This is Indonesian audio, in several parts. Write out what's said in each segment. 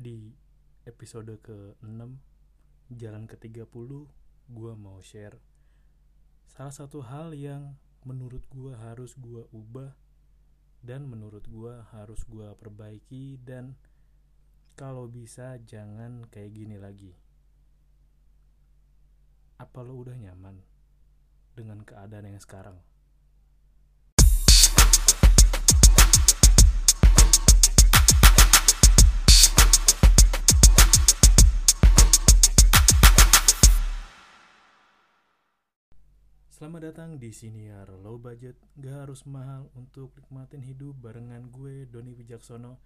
Di episode ke-6 Jalan ke-30 Gua mau share Salah satu hal yang menurut gua harus gua ubah Dan menurut gua harus gua perbaiki Dan kalau bisa jangan kayak gini lagi Apa lo udah nyaman dengan keadaan yang sekarang? Selamat datang di Siniar. Low Budget Gak harus mahal untuk nikmatin hidup barengan gue Doni Wijaksono.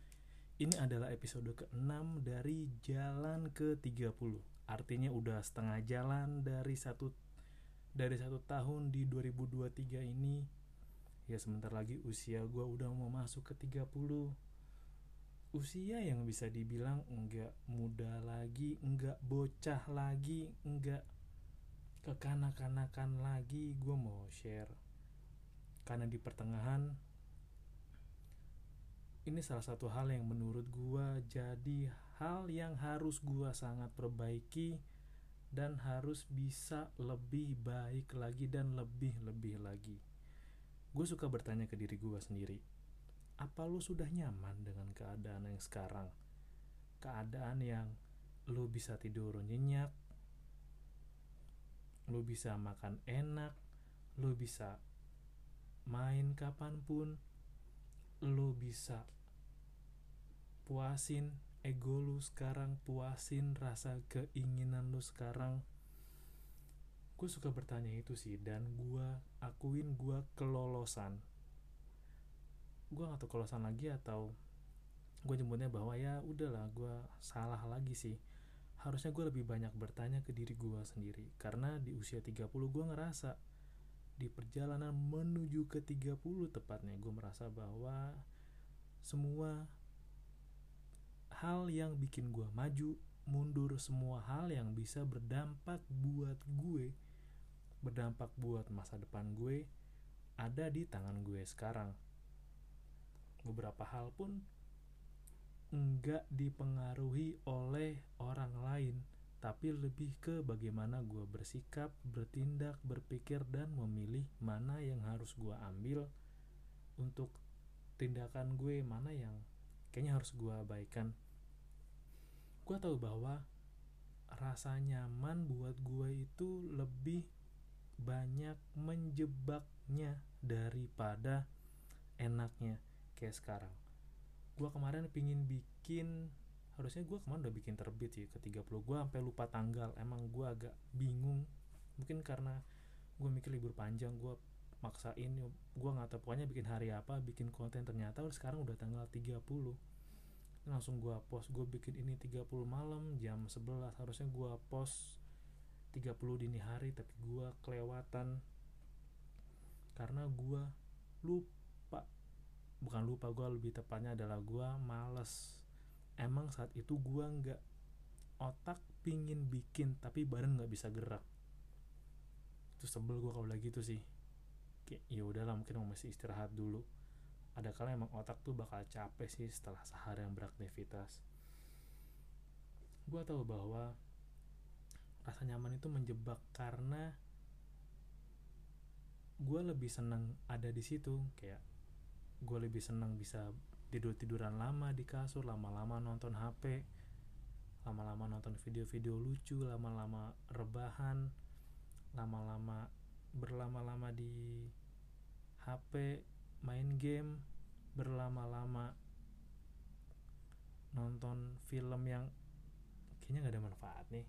Ini adalah episode ke-6 dari jalan ke-30 Artinya udah setengah jalan dari satu dari satu tahun di 2023 ini. Ya sebentar lagi usia gue udah mau masuk ke 30 Usia yang bisa dibilang enggak muda lagi, enggak bocah lagi, enggak kekanak-kanakan lagi gue mau share. Karena di pertengahan ini salah satu hal yang menurut gue jadi hal yang harus gue sangat perbaiki dan harus bisa lebih baik lagi dan lebih-lebih lagi. Gue suka bertanya ke diri gue sendiri apa lo sudah nyaman dengan keadaan yang sekarang? Keadaan yang lo bisa tidur nyenyak lu bisa makan enak lu bisa main kapan pun lu bisa puasin ego lu sekarang puasin rasa keinginan lu sekarang. Gue suka bertanya itu sih dan gue akuin gue kelolosan. Gue gak tau kelolosan lagi atau gue nyebutnya bahwa ya udahlah gue salah lagi sih harusnya gue lebih banyak bertanya ke diri gue sendiri. Karena di usia 30 gue ngerasa di perjalanan menuju ke 30 tepatnya gue merasa bahwa semua hal yang bikin gue maju mundur semua hal yang bisa berdampak buat gue berdampak buat masa depan gue ada di tangan gue sekarang. Beberapa hal pun enggak dipengaruhi oleh orang lain tapi lebih ke bagaimana gue bersikap, bertindak, berpikir, dan memilih mana yang harus gue ambil untuk tindakan gue, mana yang kayaknya harus gue abaikan. Gue tahu bahwa rasa nyaman buat gue itu lebih banyak menjebaknya daripada enaknya kayak sekarang gue kemarin pingin bikin harusnya gue kemarin udah bikin terbit sih ke 30 gue sampai lupa tanggal emang gue agak bingung. Mungkin karena gue mikir libur panjang gue maksain gue nggak tahu pokoknya bikin hari apa bikin konten ternyata sekarang udah tanggal 30 langsung gue post gue bikin ini 30 malam jam 11 harusnya gue post 30 dini hari tapi gue kelewatan. Karena gue lupa bukan lupa gue lebih tepatnya adalah gue males. Emang saat itu gue nggak otak pingin bikin tapi badan nggak bisa gerak. Itu sebel gue kalau lagi gitu sih. Kayak ya udahlah mungkin mau masih istirahat dulu. Ada kala emang otak tuh bakal capek sih setelah seharian beraktivitas. Gue tahu bahwa rasa nyaman itu menjebak karena gue lebih senang ada di situ. Kayak gue lebih senang bisa tidur tiduran lama di kasur lama-lama nonton HP lama-lama nonton video-video lucu lama-lama rebahan lama-lama berlama-lama di HP main game berlama-lama nonton film yang kayaknya nggak ada manfaat nih.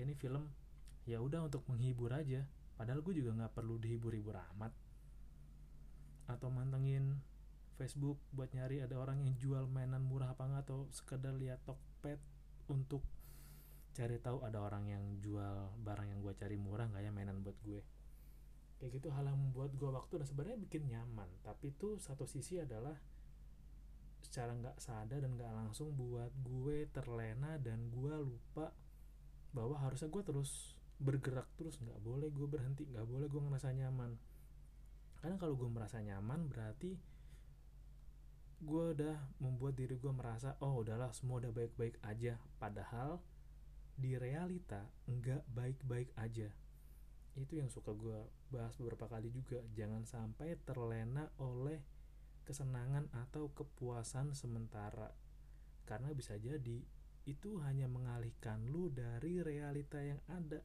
Ini film ya udah untuk menghibur aja. Padahal gue juga nggak perlu dihibur-hibur amat atau mantengin Facebook buat nyari ada orang yang jual mainan murah apa enggak atau sekedar lihat Tokped untuk cari tahu ada orang yang jual barang yang gue cari murah nggak ya mainan buat gue. Kayak gitu hal yang membuat gue waktu dan sebenarnya bikin nyaman. Tapi itu satu sisi adalah secara nggak sadar dan nggak langsung buat gue terlena dan gue lupa bahwa harusnya gue terus bergerak terus. Nggak boleh gue berhenti nggak boleh gue ngerasa nyaman karena kalau gue merasa nyaman berarti gue udah membuat diri gue merasa oh udahlah semua udah baik-baik aja. Padahal di realita nggak baik-baik aja. Itu yang suka gue bahas beberapa kali juga. Jangan sampai terlena oleh kesenangan atau kepuasan sementara. Karena bisa jadi itu hanya mengalihkan lu dari realita yang ada.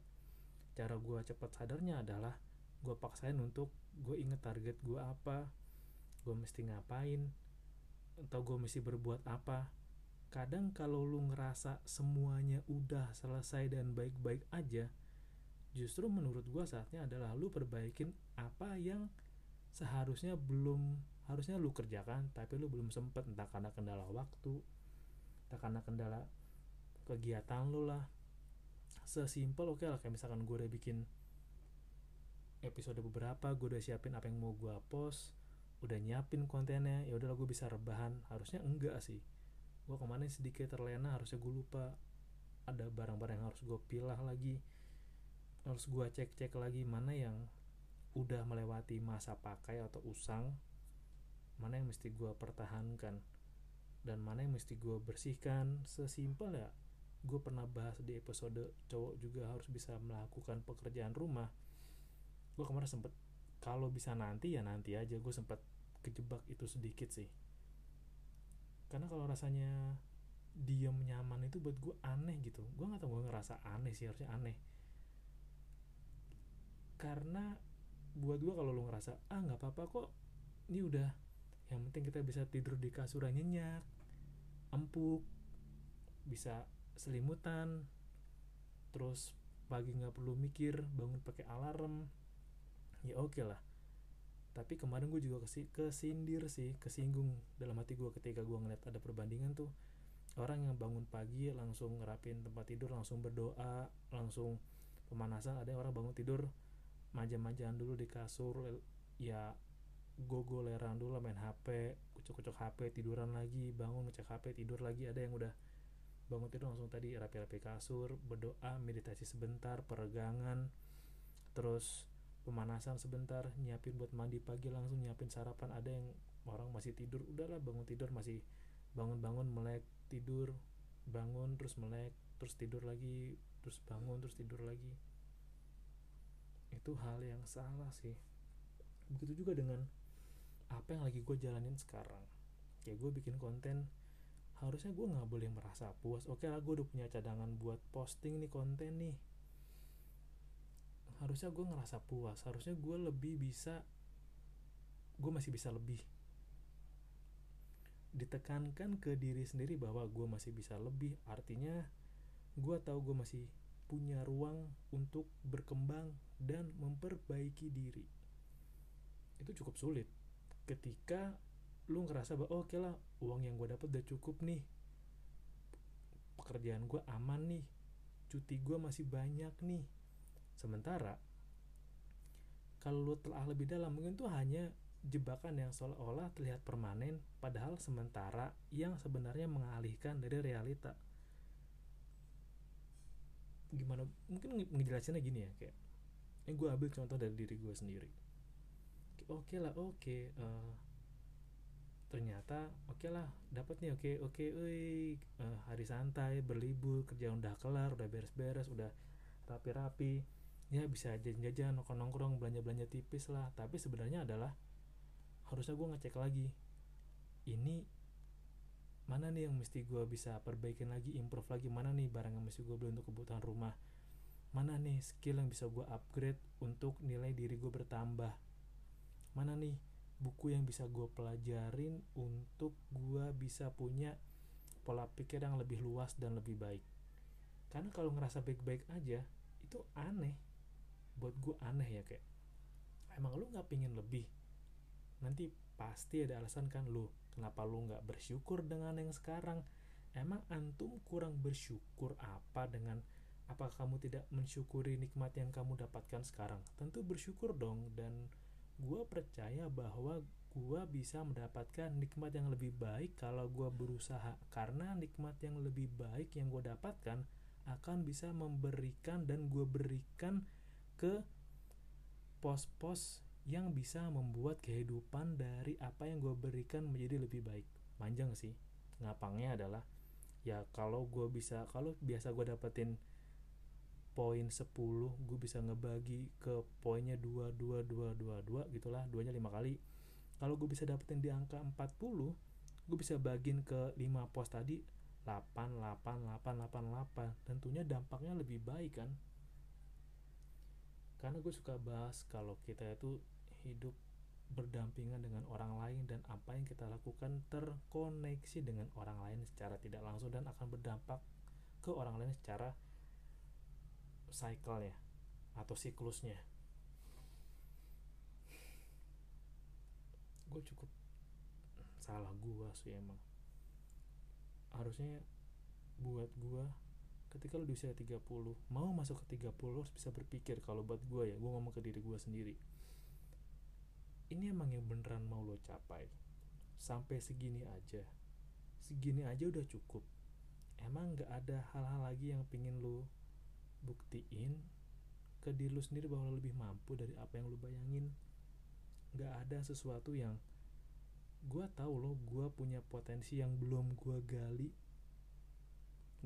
Cara gue cepat sadarnya adalah gue paksain untuk gue inget target gue apa gue mesti ngapain atau gue mesti berbuat apa. Kadang kalau lu ngerasa semuanya udah selesai dan baik-baik aja justru menurut gue saatnya adalah lu perbaikin apa yang seharusnya belum harusnya lu kerjakan tapi lu belum sempet entah karena kendala waktu entah karena kendala kegiatan lu lah. Sesimpel oke okay lah kayak misalkan gue udah bikin episode beberapa gue udah siapin apa yang mau gue post udah nyiapin kontennya ya udahlah gue bisa rebahan. Harusnya enggak sih. Gue kemarin sedikit terlena harusnya gue lupa. Ada barang-barang yang harus gue pilah lagi. Harus gue cek-cek lagi mana yang udah melewati masa pakai atau usang mana yang mesti gue pertahankan dan mana yang mesti gue bersihkan. Sesimpel ya gue pernah bahas di episode cowok juga harus bisa melakukan pekerjaan rumah gue kemarin sempet kalau bisa nanti ya nanti aja. Gue sempat kejebak itu sedikit sih. Karena kalau rasanya diem nyaman itu buat gue aneh gitu. Gue nggak tahu gue ngerasa aneh sih harusnya aneh. Karena buat gue kalau lo ngerasa ah nggak apa-apa kok ini udah yang penting kita bisa tidur di kasur yang nyenyak empuk bisa selimutan terus pagi nggak perlu mikir bangun pakai alarm ya oke okay lah. Tapi kemarin gue juga kesindir sih kesinggung dalam hati gue ketika gue ngeliat ada perbandingan tuh orang yang bangun pagi langsung ngerapin tempat tidur langsung berdoa langsung pemanasan ada yang orang bangun tidur manja-manjaan dulu di kasur ya gogo leran dulu main HP kucuk-kucuk HP tiduran lagi bangun ngecek HP tidur lagi ada yang udah bangun tidur langsung tadi rapi-rapi kasur berdoa meditasi sebentar peregangan terus pemanasan sebentar nyiapin buat mandi pagi langsung nyiapin sarapan. Ada yang orang masih tidur udahlah bangun tidur masih bangun-bangun melek tidur bangun terus melek terus tidur lagi terus bangun terus tidur lagi. Itu hal yang salah sih. Begitu juga dengan apa yang lagi gue jalanin sekarang. Kayak gue bikin konten harusnya gue nggak boleh merasa puas. Oke lah gue udah punya cadangan buat posting nih konten nih harusnya gue ngerasa puas harusnya gue lebih bisa gue masih bisa lebih. Ditekankan ke diri sendiri bahwa gue masih bisa lebih artinya gue tahu gue masih punya ruang untuk berkembang dan memperbaiki diri. Itu cukup sulit. Ketika lu ngerasa bahwa oh, oke okay lah uang yang gue dapat udah cukup nih. Pekerjaan gue aman nih. Cuti gue masih banyak nih Sementara kalau lu telah lebih dalam mungkin tuh hanya jebakan yang seolah-olah terlihat permanen padahal sementara yang sebenarnya mengalihkan dari realita. Gimana? Mungkin ngejelasinnya gini ya kayak ini gue ambil contoh dari diri gue sendiri. Oke okay lah, oke. Okay. Uh, eh, ternyata oke okay lah dapat nih oke okay, oke okay, uh, hari santai berlibur kerja udah kelar udah beres-beres udah rapi-rapi ya bisa jajan-jajan nongkrong-nongkrong belanja-belanja tipis lah. Tapi sebenarnya adalah harusnya gue ngecek lagi ini mana nih yang mesti gue bisa perbaikin lagi improve lagi? Mana nih barang yang mesti gue beli untuk kebutuhan rumah? Mana nih skill yang bisa gue upgrade untuk nilai diri gue bertambah? Mana nih buku yang bisa gue pelajarin untuk gue bisa punya pola pikir yang lebih luas dan lebih baik? Karena kalau ngerasa baik-baik aja itu aneh buat gue aneh ya kayak emang lu nggak pingin lebih? Nanti pasti ada alasan kan lu kenapa lu nggak bersyukur dengan yang sekarang? Emang antum kurang bersyukur apa dengan apa kamu tidak mensyukuri nikmat yang kamu dapatkan sekarang? Tentu bersyukur dong dan gue percaya bahwa gue bisa mendapatkan nikmat yang lebih baik kalau gue berusaha karena nikmat yang lebih baik yang gue dapatkan akan bisa memberikan dan gue berikan ke pos-pos yang bisa membuat kehidupan dari apa yang gue berikan menjadi lebih baik. Manjang sih. Ngapangnya adalah ya kalau gue bisa kalau biasa gue dapetin poin 10 gue bisa ngebagi ke poinnya 2 2 2 2 2 gitulah duanya 5 kali. Kalau gue bisa dapetin di angka 40 gue bisa bagiin ke 5 pos tadi 8 8 8 8 8 tentunya dampaknya lebih baik kan karena gue suka bahas kalau kita itu hidup berdampingan dengan orang lain dan apa yang kita lakukan terkoneksi dengan orang lain secara tidak langsung dan akan berdampak ke orang lain secara cycle ya atau siklusnya. Gue cukup salah gue sih emang. Harusnya buat gue ketika lu di usia 30 mau masuk ke 30 harus bisa berpikir kalau buat gue ya gue ngomong ke diri gue sendiri. Ini emang yang beneran mau lo capai. Sampai segini aja. Segini aja udah cukup. Emang gak ada hal-hal lagi yang pingin lo buktiin ke diri lu sendiri bahwa lu lebih mampu dari apa yang lu bayangin? Gak ada sesuatu yang gue tahu loh gue punya potensi yang belum gue gali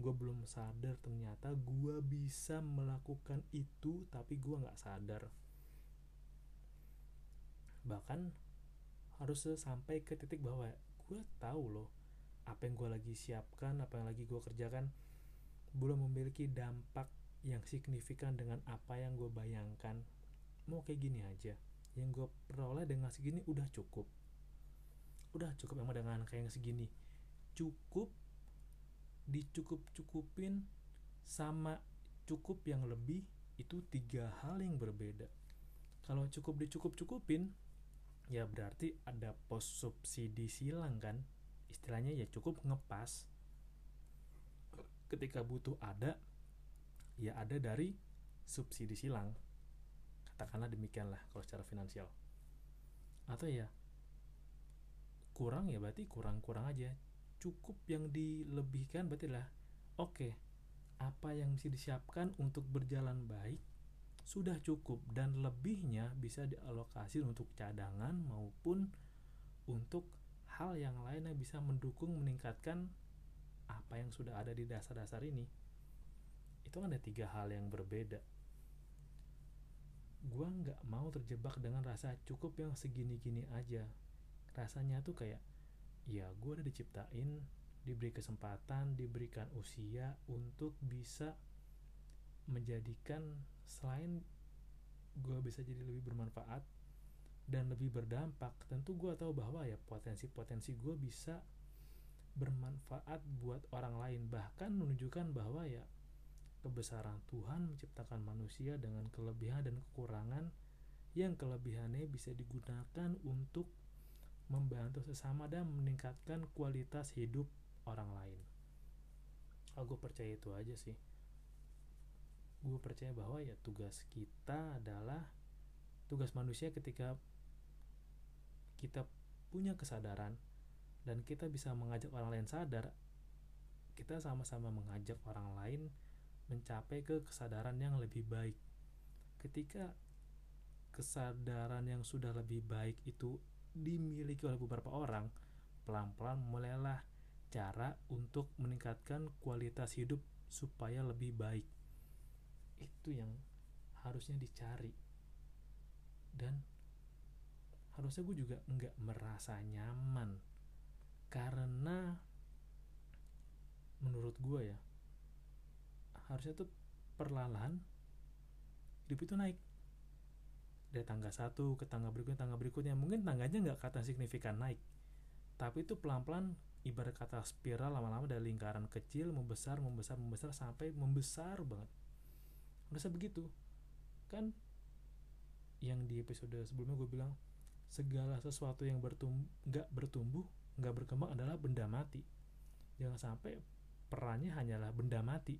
gue belum sadar ternyata gue bisa melakukan itu tapi gue nggak sadar. Bahkan harus sampai ke titik bahwa gue tahu loh apa yang gue lagi siapkan apa yang lagi gue kerjakan belum memiliki dampak yang signifikan dengan apa yang gue bayangkan. Mau kayak gini aja yang gue peroleh dengan segini udah cukup. Udah cukup emang dengan kayak segini. Cukup dicukup cukupin sama cukup yang lebih itu tiga hal yang berbeda. Kalau cukup dicukup cukupin ya berarti ada pos subsidi silang kan? Istilahnya ya cukup ngepas. Ketika butuh ada ya ada dari subsidi silang. Katakanlah demikianlah kalau secara finansial. Atau ya kurang ya berarti kurang-kurang aja cukup yang dilebihkan berarti lah oke apa yang mesti disiapkan untuk berjalan baik sudah cukup dan lebihnya bisa dialokasi untuk cadangan maupun untuk hal yang lain yang bisa mendukung meningkatkan apa yang sudah ada di dasar-dasar ini. Itu kan ada tiga hal yang berbeda. Gue nggak mau terjebak dengan rasa cukup yang segini-gini aja. Rasanya tuh kayak ya gue udah diciptain diberi kesempatan diberikan usia untuk bisa menjadikan selain gue bisa jadi lebih bermanfaat dan lebih berdampak tentu gue tahu bahwa ya potensi-potensi gue bisa bermanfaat buat orang lain. Bahkan menunjukkan bahwa ya kebesaran Tuhan menciptakan manusia dengan kelebihan dan kekurangan yang kelebihannya bisa digunakan untuk membantu sesama dan meningkatkan kualitas hidup orang lain. Oh, gue percaya itu aja sih. Gue percaya bahwa ya tugas kita adalah tugas manusia ketika kita punya kesadaran dan kita bisa mengajak orang lain sadar, kita sama-sama mengajak orang lain mencapai ke kesadaran yang lebih baik. Ketika kesadaran yang sudah lebih baik itu dimiliki oleh beberapa orang, pelan-pelan mulailah cara untuk meningkatkan kualitas hidup supaya lebih baik. Itu yang harusnya dicari. Dan harusnya gue juga nggak merasa nyaman karena menurut gue ya harusnya tuh perlahan hidup itu naik dari tangga satu ke tangga berikutnya tangga berikutnya. Mungkin tangganya nggak kata signifikan naik. Tapi itu pelan-pelan ibarat kata spiral lama-lama dari lingkaran kecil membesar membesar membesar sampai membesar banget. Merasa begitu? Kan yang di episode sebelumnya gue bilang segala sesuatu yang bertumbuh nggak bertumbuh nggak berkembang adalah benda mati. Jangan sampai perannya hanyalah benda mati.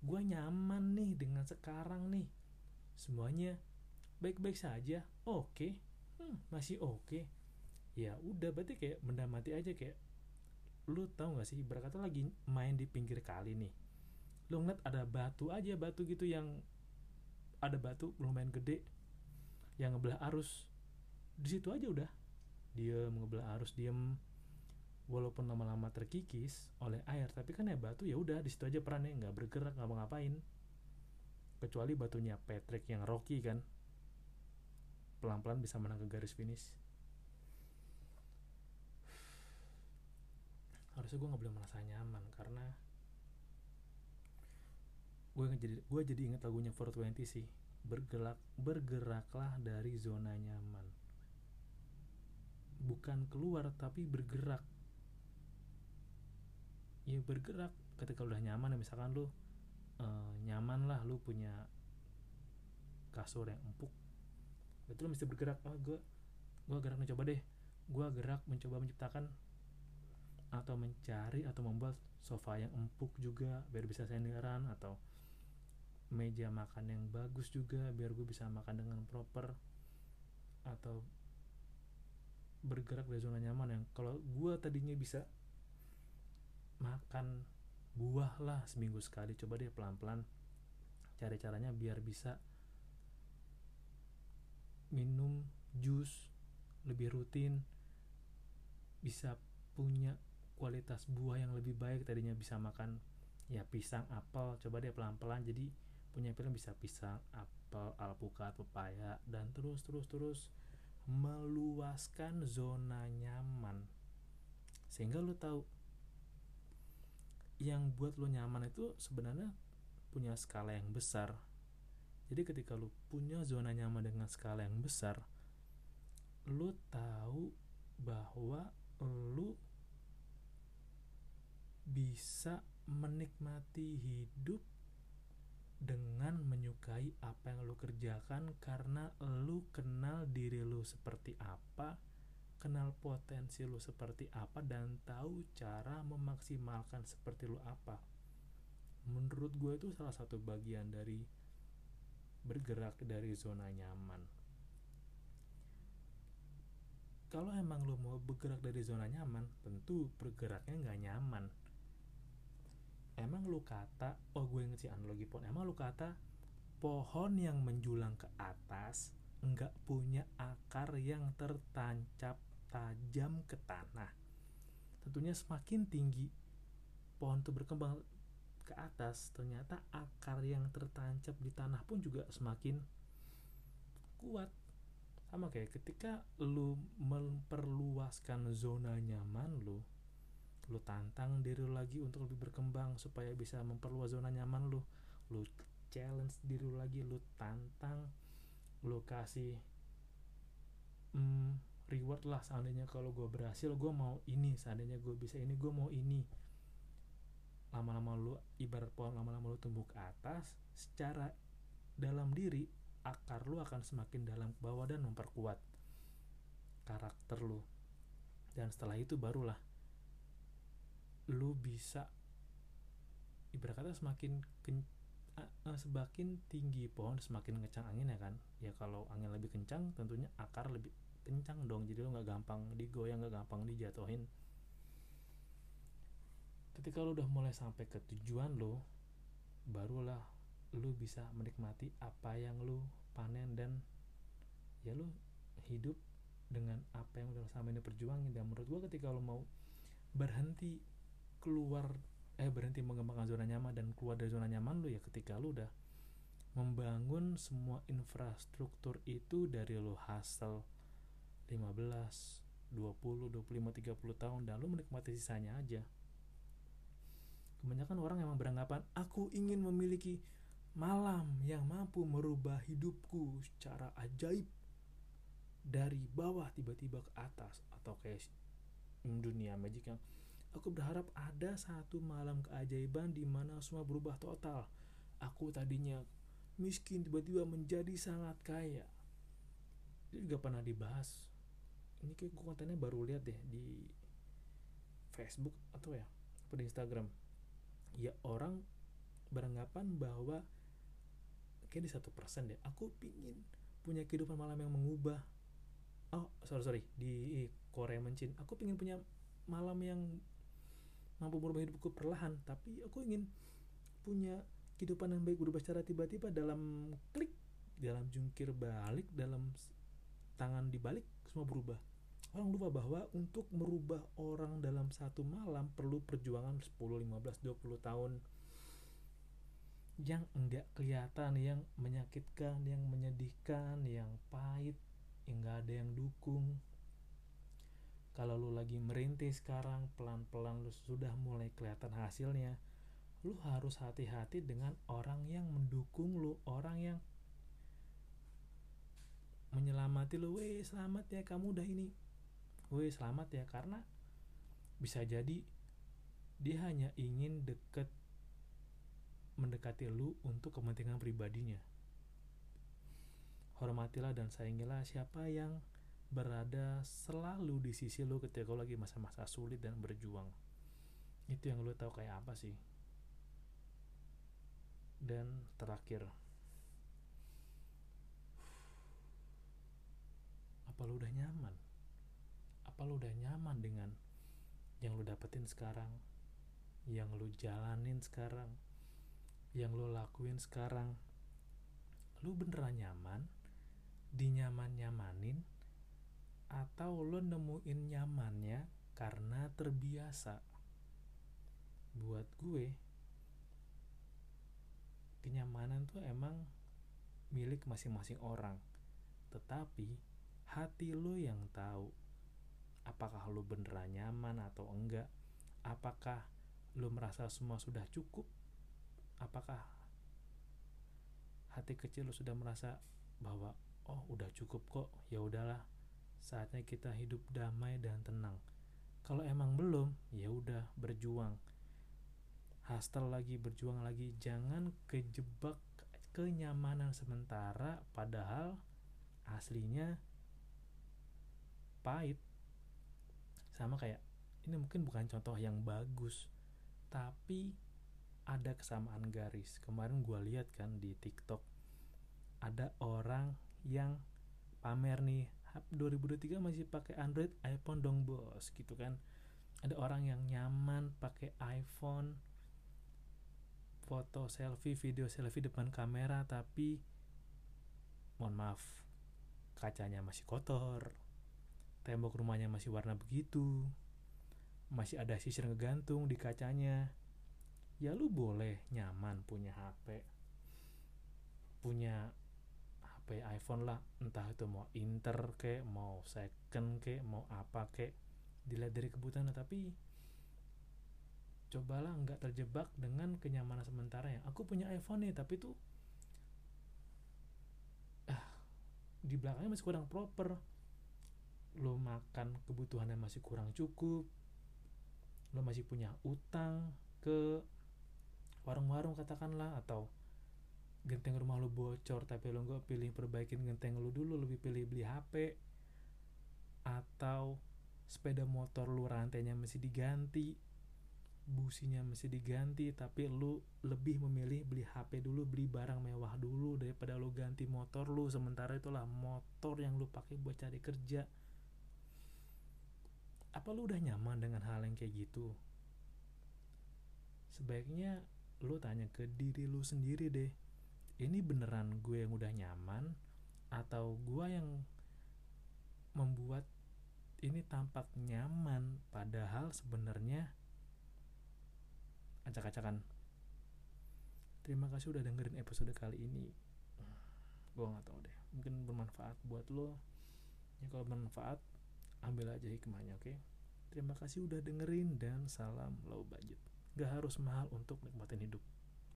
Gue nyaman nih dengan sekarang nih. Semuanya baik-baik saja. Oke. Okay. hmm, masih oke. Okay. ya udah berarti kayak benda mati aja kayak lu tau gak sih berkata lagi main di pinggir kali nih. Lu ngeliat ada batu aja batu gitu yang ada batu lumayan gede yang ngebelah arus. Di situ aja udah. Diem ngebelah arus diem. Walaupun lama-lama terkikis oleh air tapi kan ya batu ya udah di situ aja perannya. Nggak bergerak nggak ngapain kecuali batunya Patrick yang Rocky kan pelan-pelan bisa menang ke garis finish. Harusnya gue nggak boleh merasa nyaman karena gue jadi gue jadi inget lagunya 420 sih. Bergerak bergeraklah dari zona nyaman. Bukan keluar tapi bergerak. Ya bergerak ketika udah nyaman ya misalkan lu e, nyaman lah lu punya kasur yang empuk itu lu mesti bergerak. Oh gue gue gerak nih coba deh. Gue gerak mencoba menciptakan atau mencari atau membuat sofa yang empuk juga biar bisa senderan atau meja makan yang bagus juga biar gue bisa makan dengan proper atau bergerak dari zona nyaman yang kalau gue tadinya bisa makan buah lah seminggu sekali. Coba deh pelan-pelan cari caranya biar bisa minum jus lebih rutin bisa punya kualitas buah yang lebih baik. Tadinya bisa makan ya pisang apel coba deh pelan-pelan. Jadi punya pilihan bisa pisang apel alpukat pepaya dan terus terus terus meluaskan zona nyaman. Sehingga lo tahu yang buat lo nyaman itu sebenarnya punya skala yang besar jadi ketika lo punya zona nyaman dengan skala yang besar lo tahu bahwa lo bisa menikmati hidup dengan menyukai apa yang lo kerjakan karena lo kenal diri lo seperti apa kenal potensi lo seperti apa dan tahu cara memaksimalkan seperti lo apa. Menurut gue itu salah satu bagian dari bergerak dari zona nyaman. Kalau emang lo mau bergerak dari zona nyaman tentu bergeraknya nggak nyaman. Emang lo kata oh gue ngerti analogi pohon. Emang lo kata pohon yang menjulang ke atas nggak punya akar yang tertancap tajam ke tanah. Tentunya semakin tinggi pohon itu berkembang ke atas, ternyata akar yang tertancap di tanah pun juga semakin kuat. Sama kayak ketika lu memperluaskan zona nyaman lu, lu tantang diri lu lagi untuk lebih berkembang supaya bisa memperluas zona nyaman lu. Lu challenge diri lu lagi, lu tantang, lu kasih hmm, reward lah seandainya kalau gue berhasil gue mau ini seandainya gue bisa ini gue mau ini lama-lama lu ibarat pohon lama-lama lu tumbuh ke atas secara dalam diri akar lu akan semakin dalam ke bawah dan memperkuat karakter lu. Dan setelah itu barulah lu bisa ibarat kata semakin ken, semakin tinggi pohon semakin ngecang angin ya kan? Ya kalau angin lebih kencang tentunya akar lebih kencang dong. Jadi lo nggak gampang digoyang nggak gampang dijatuhin ketika lo udah mulai sampai ke tujuan lo barulah lo bisa menikmati apa yang lo panen dan ya lo hidup dengan apa yang udah sama ini perjuangin dan menurut gua ketika lo mau berhenti keluar eh berhenti mengembangkan zona nyaman dan keluar dari zona nyaman lo ya ketika lo udah membangun semua infrastruktur itu dari lo hasil 15, 20, 25, 30 tahun dan lu menikmati sisanya aja. Kebanyakan orang emang beranggapan, aku ingin memiliki malam yang mampu merubah hidupku secara ajaib dari bawah tiba-tiba ke atas atau kayak dunia magic yang aku berharap ada satu malam keajaiban di mana semua berubah total. Aku tadinya miskin tiba-tiba menjadi sangat kaya. Itu juga pernah dibahas ini kayak gue kontennya baru lihat deh di Facebook atau ya apa di Instagram ya orang beranggapan bahwa kayak di satu persen deh aku pingin punya kehidupan malam yang mengubah. Oh sorry sorry di Korea Mencin aku pingin punya malam yang mampu merubah hidupku perlahan tapi aku ingin punya kehidupan yang baik berubah secara tiba-tiba dalam klik dalam jungkir balik dalam tangan dibalik semua berubah orang lupa bahwa untuk merubah orang dalam satu malam perlu perjuangan 10, 15, 20 tahun. Yang enggak kelihatan, yang menyakitkan, yang menyedihkan, yang pahit, yang enggak ada yang dukung. Kalau lu lagi merintis sekarang, pelan-pelan lu sudah mulai kelihatan hasilnya, lu harus hati-hati dengan orang yang mendukung lu, orang yang menyelamati lu, weh selamat ya kamu udah ini, weh selamat ya karena bisa jadi dia hanya ingin deket mendekati lu untuk kepentingan pribadinya. Hormatilah dan sayangilah siapa yang berada selalu di sisi lu ketika lu lagi masa-masa sulit dan berjuang. Itu yang lu tahu kayak apa sih. Dan terakhir, apa lu udah nyaman? Apa lu udah nyaman dengan yang lu dapetin sekarang? Yang lu jalanin sekarang? yang lo lakuin sekarang lo beneran nyaman dinyaman-nyamanin atau lo nemuin nyamannya karena terbiasa buat gue kenyamanan tuh emang milik masing-masing orang tetapi hati lo yang tahu apakah lo beneran nyaman atau enggak? Apakah lo merasa semua sudah cukup? Apakah hati kecil lo sudah merasa bahwa oh udah cukup kok ya udahlah saatnya kita hidup damai dan tenang. Kalau emang belum ya udah berjuang. Hustle lagi berjuang lagi. Jangan kejebak kenyamanan sementara padahal aslinya pahit sama kayak ini mungkin bukan contoh yang bagus tapi ada kesamaan garis. Kemarin gue lihat kan di TikTok ada orang yang pamer nih 2023 masih pakai Android iPhone dong bos gitu kan. Ada orang yang nyaman pakai iPhone foto selfie video selfie depan kamera tapi mohon maaf kacanya masih kotor tembok rumahnya masih warna begitu. Masih ada sisir ngegantung di kacanya. Ya lu boleh nyaman punya HP punya HP iPhone lah. Entah itu mau inter ke mau second ke mau apa ke. Dilihat dari kebutuhan tapi cobalah nggak terjebak dengan kenyamanan sementara ya. Aku punya iPhone nih tapi tuh ah di belakangnya masih kurang proper lo makan kebutuhannya masih kurang cukup lo masih punya utang ke warung-warung katakanlah atau genteng rumah lu bocor tapi lu nggak pilih perbaikin genteng lu dulu lebih pilih beli HP atau sepeda motor lu rantainya masih diganti businya masih diganti tapi lu lebih memilih beli HP dulu beli barang mewah dulu daripada lu ganti motor lu sementara itulah motor yang lu pakai buat cari kerja apa lu udah nyaman dengan hal yang kayak gitu? Sebaiknya lu tanya ke diri lu sendiri deh ini beneran gue yang udah nyaman atau gue yang membuat ini tampak nyaman padahal sebenarnya acak-acakan. Terima kasih udah dengerin episode kali ini. Gue nggak tahu deh mungkin bermanfaat buat lo. Ya kalau bermanfaat ambil aja hikmahnya oke okay? terima kasih udah dengerin dan salam low budget Gak harus mahal untuk nikmatin hidup.